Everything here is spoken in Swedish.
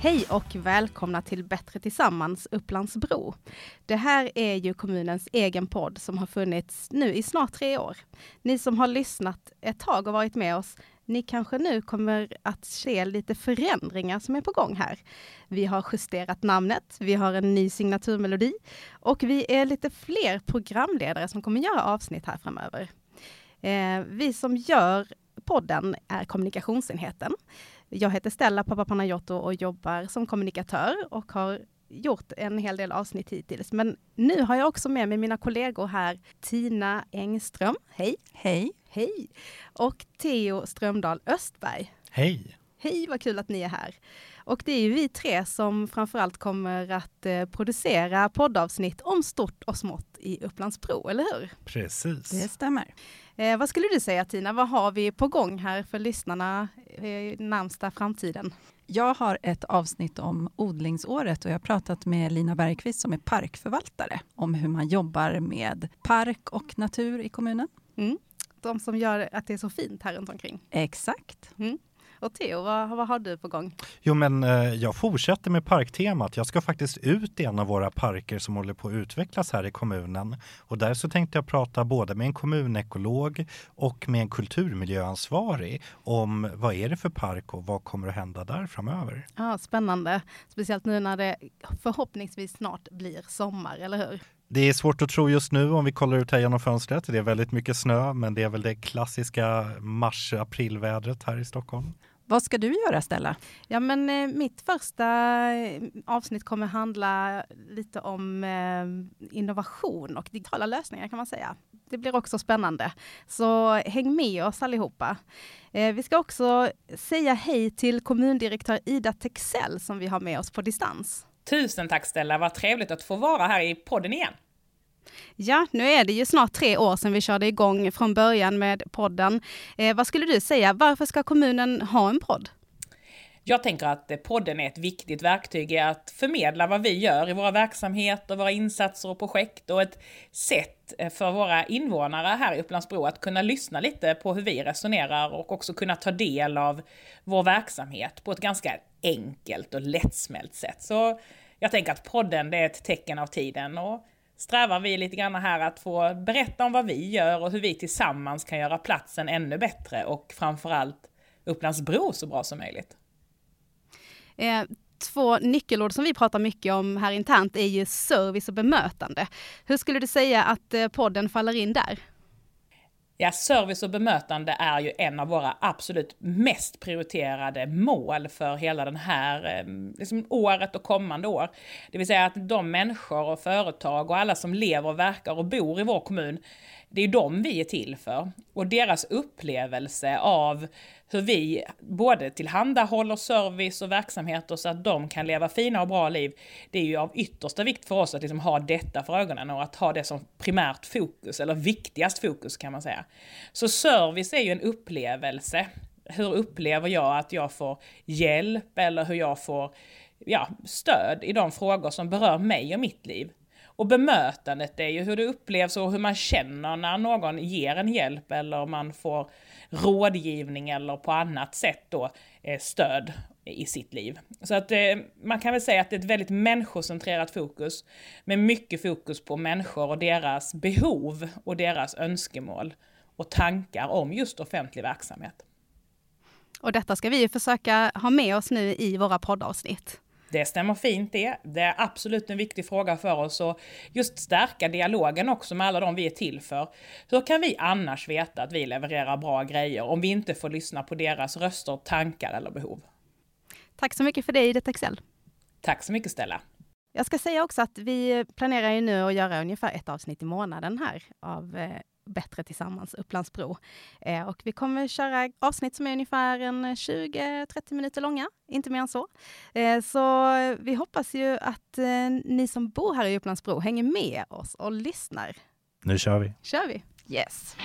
Hej och välkomna till Bättre Tillsammans Upplandsbro. Det här är ju kommunens egen podd som har funnits nu i snart tre år. Ni som har lyssnat ett tag och varit med oss, ni kanske nu kommer att se lite förändringar som är på gång här. Vi har justerat namnet, vi har en ny signaturmelodi och vi är lite fler programledare som kommer göra avsnitt här framöver. Eh, vi som gör podden är kommunikationsenheten. Jag heter Stella Papapanagiotou och jobbar som kommunikatör och har gjort en hel del avsnitt hittills. Men nu har jag också med mig mina kollegor här. Tina Engström, hej! Hej! Hej! Och Theo Strömdahl Östberg. Hej! Hej, vad kul att ni är här. Och det är ju vi tre som framförallt kommer att eh, producera poddavsnitt om stort och smått i Upplandsbro, eller hur? Precis. Det stämmer. Eh, vad skulle du säga Tina, vad har vi på gång här för lyssnarna eh, närmsta framtiden? Jag har ett avsnitt om odlingsåret och jag har pratat med Lina Bergqvist som är parkförvaltare om hur man jobbar med park och natur i kommunen. Mm. De som gör att det är så fint här runt omkring. Exakt. Mm. Och Theo, vad, vad har du på gång? Jo, men eh, jag fortsätter med parktemat. Jag ska faktiskt ut i en av våra parker som håller på att utvecklas här i kommunen. Och där så tänkte jag prata både med en kommunekolog och med en kulturmiljöansvarig om vad är det för park och vad kommer att hända där framöver. Ja, spännande, speciellt nu när det förhoppningsvis snart blir sommar, eller hur? Det är svårt att tro just nu om vi kollar ut här genom fönstret. Det är väldigt mycket snö, men det är väl det klassiska mars-aprilvädret här i Stockholm. Vad ska du göra Stella? Ja, men eh, mitt första eh, avsnitt kommer handla lite om eh, innovation och digitala lösningar kan man säga. Det blir också spännande. Så häng med oss allihopa. Eh, vi ska också säga hej till kommundirektör Ida Texell som vi har med oss på distans. Tusen tack Stella, vad trevligt att få vara här i podden igen. Ja, nu är det ju snart tre år sedan vi körde igång från början med podden. Eh, vad skulle du säga, varför ska kommunen ha en podd? Jag tänker att podden är ett viktigt verktyg i att förmedla vad vi gör i våra verksamheter, våra insatser och projekt och ett sätt eh, för våra invånare här i Upplandsbro att kunna lyssna lite på hur vi resonerar och också kunna ta del av vår verksamhet på ett ganska enkelt och lättsmält sätt. Så jag tänker att podden det är ett tecken av tiden och strävar vi lite grann här att få berätta om vad vi gör och hur vi tillsammans kan göra platsen ännu bättre och framförallt Upplandsbro så bra som möjligt. Eh, två nyckelord som vi pratar mycket om här internt är ju service och bemötande. Hur skulle du säga att eh, podden faller in där? Ja, service och bemötande är ju en av våra absolut mest prioriterade mål för hela den här eh, liksom, året och kommande år. Det vill säga att de människor och företag och alla som lever, verkar och bor i vår kommun, det är dem vi är till för. Och deras upplevelse av hur vi både tillhandahåller service och verksamheter så att de kan leva fina och bra liv. Det är ju av yttersta vikt för oss att liksom ha detta för ögonen och att ha det som primärt fokus, eller viktigast fokus kan man säga. Så service är ju en upplevelse. Hur upplever jag att jag får hjälp eller hur jag får ja, stöd i de frågor som berör mig och mitt liv. Och bemötandet är ju hur det upplevs och hur man känner när någon ger en hjälp eller man får rådgivning eller på annat sätt då eh, stöd i sitt liv. Så att eh, man kan väl säga att det är ett väldigt människocentrerat fokus med mycket fokus på människor och deras behov och deras önskemål och tankar om just offentlig verksamhet. Och detta ska vi försöka ha med oss nu i våra poddavsnitt. Det stämmer fint det. Det är absolut en viktig fråga för oss och just stärka dialogen också med alla de vi är till för. Hur kan vi annars veta att vi levererar bra grejer om vi inte får lyssna på deras röster, tankar eller behov? Tack så mycket för det, Ida Texell. Tack så mycket Stella. Jag ska säga också att vi planerar ju nu att göra ungefär ett avsnitt i månaden här av eh, Bättre tillsammans, Upplandsbro. Eh, och vi kommer köra avsnitt som är ungefär 20-30 minuter långa, inte mer än så. Eh, så vi hoppas ju att eh, ni som bor här i Upplandsbro hänger med oss och lyssnar. Nu kör vi! kör vi! Yes.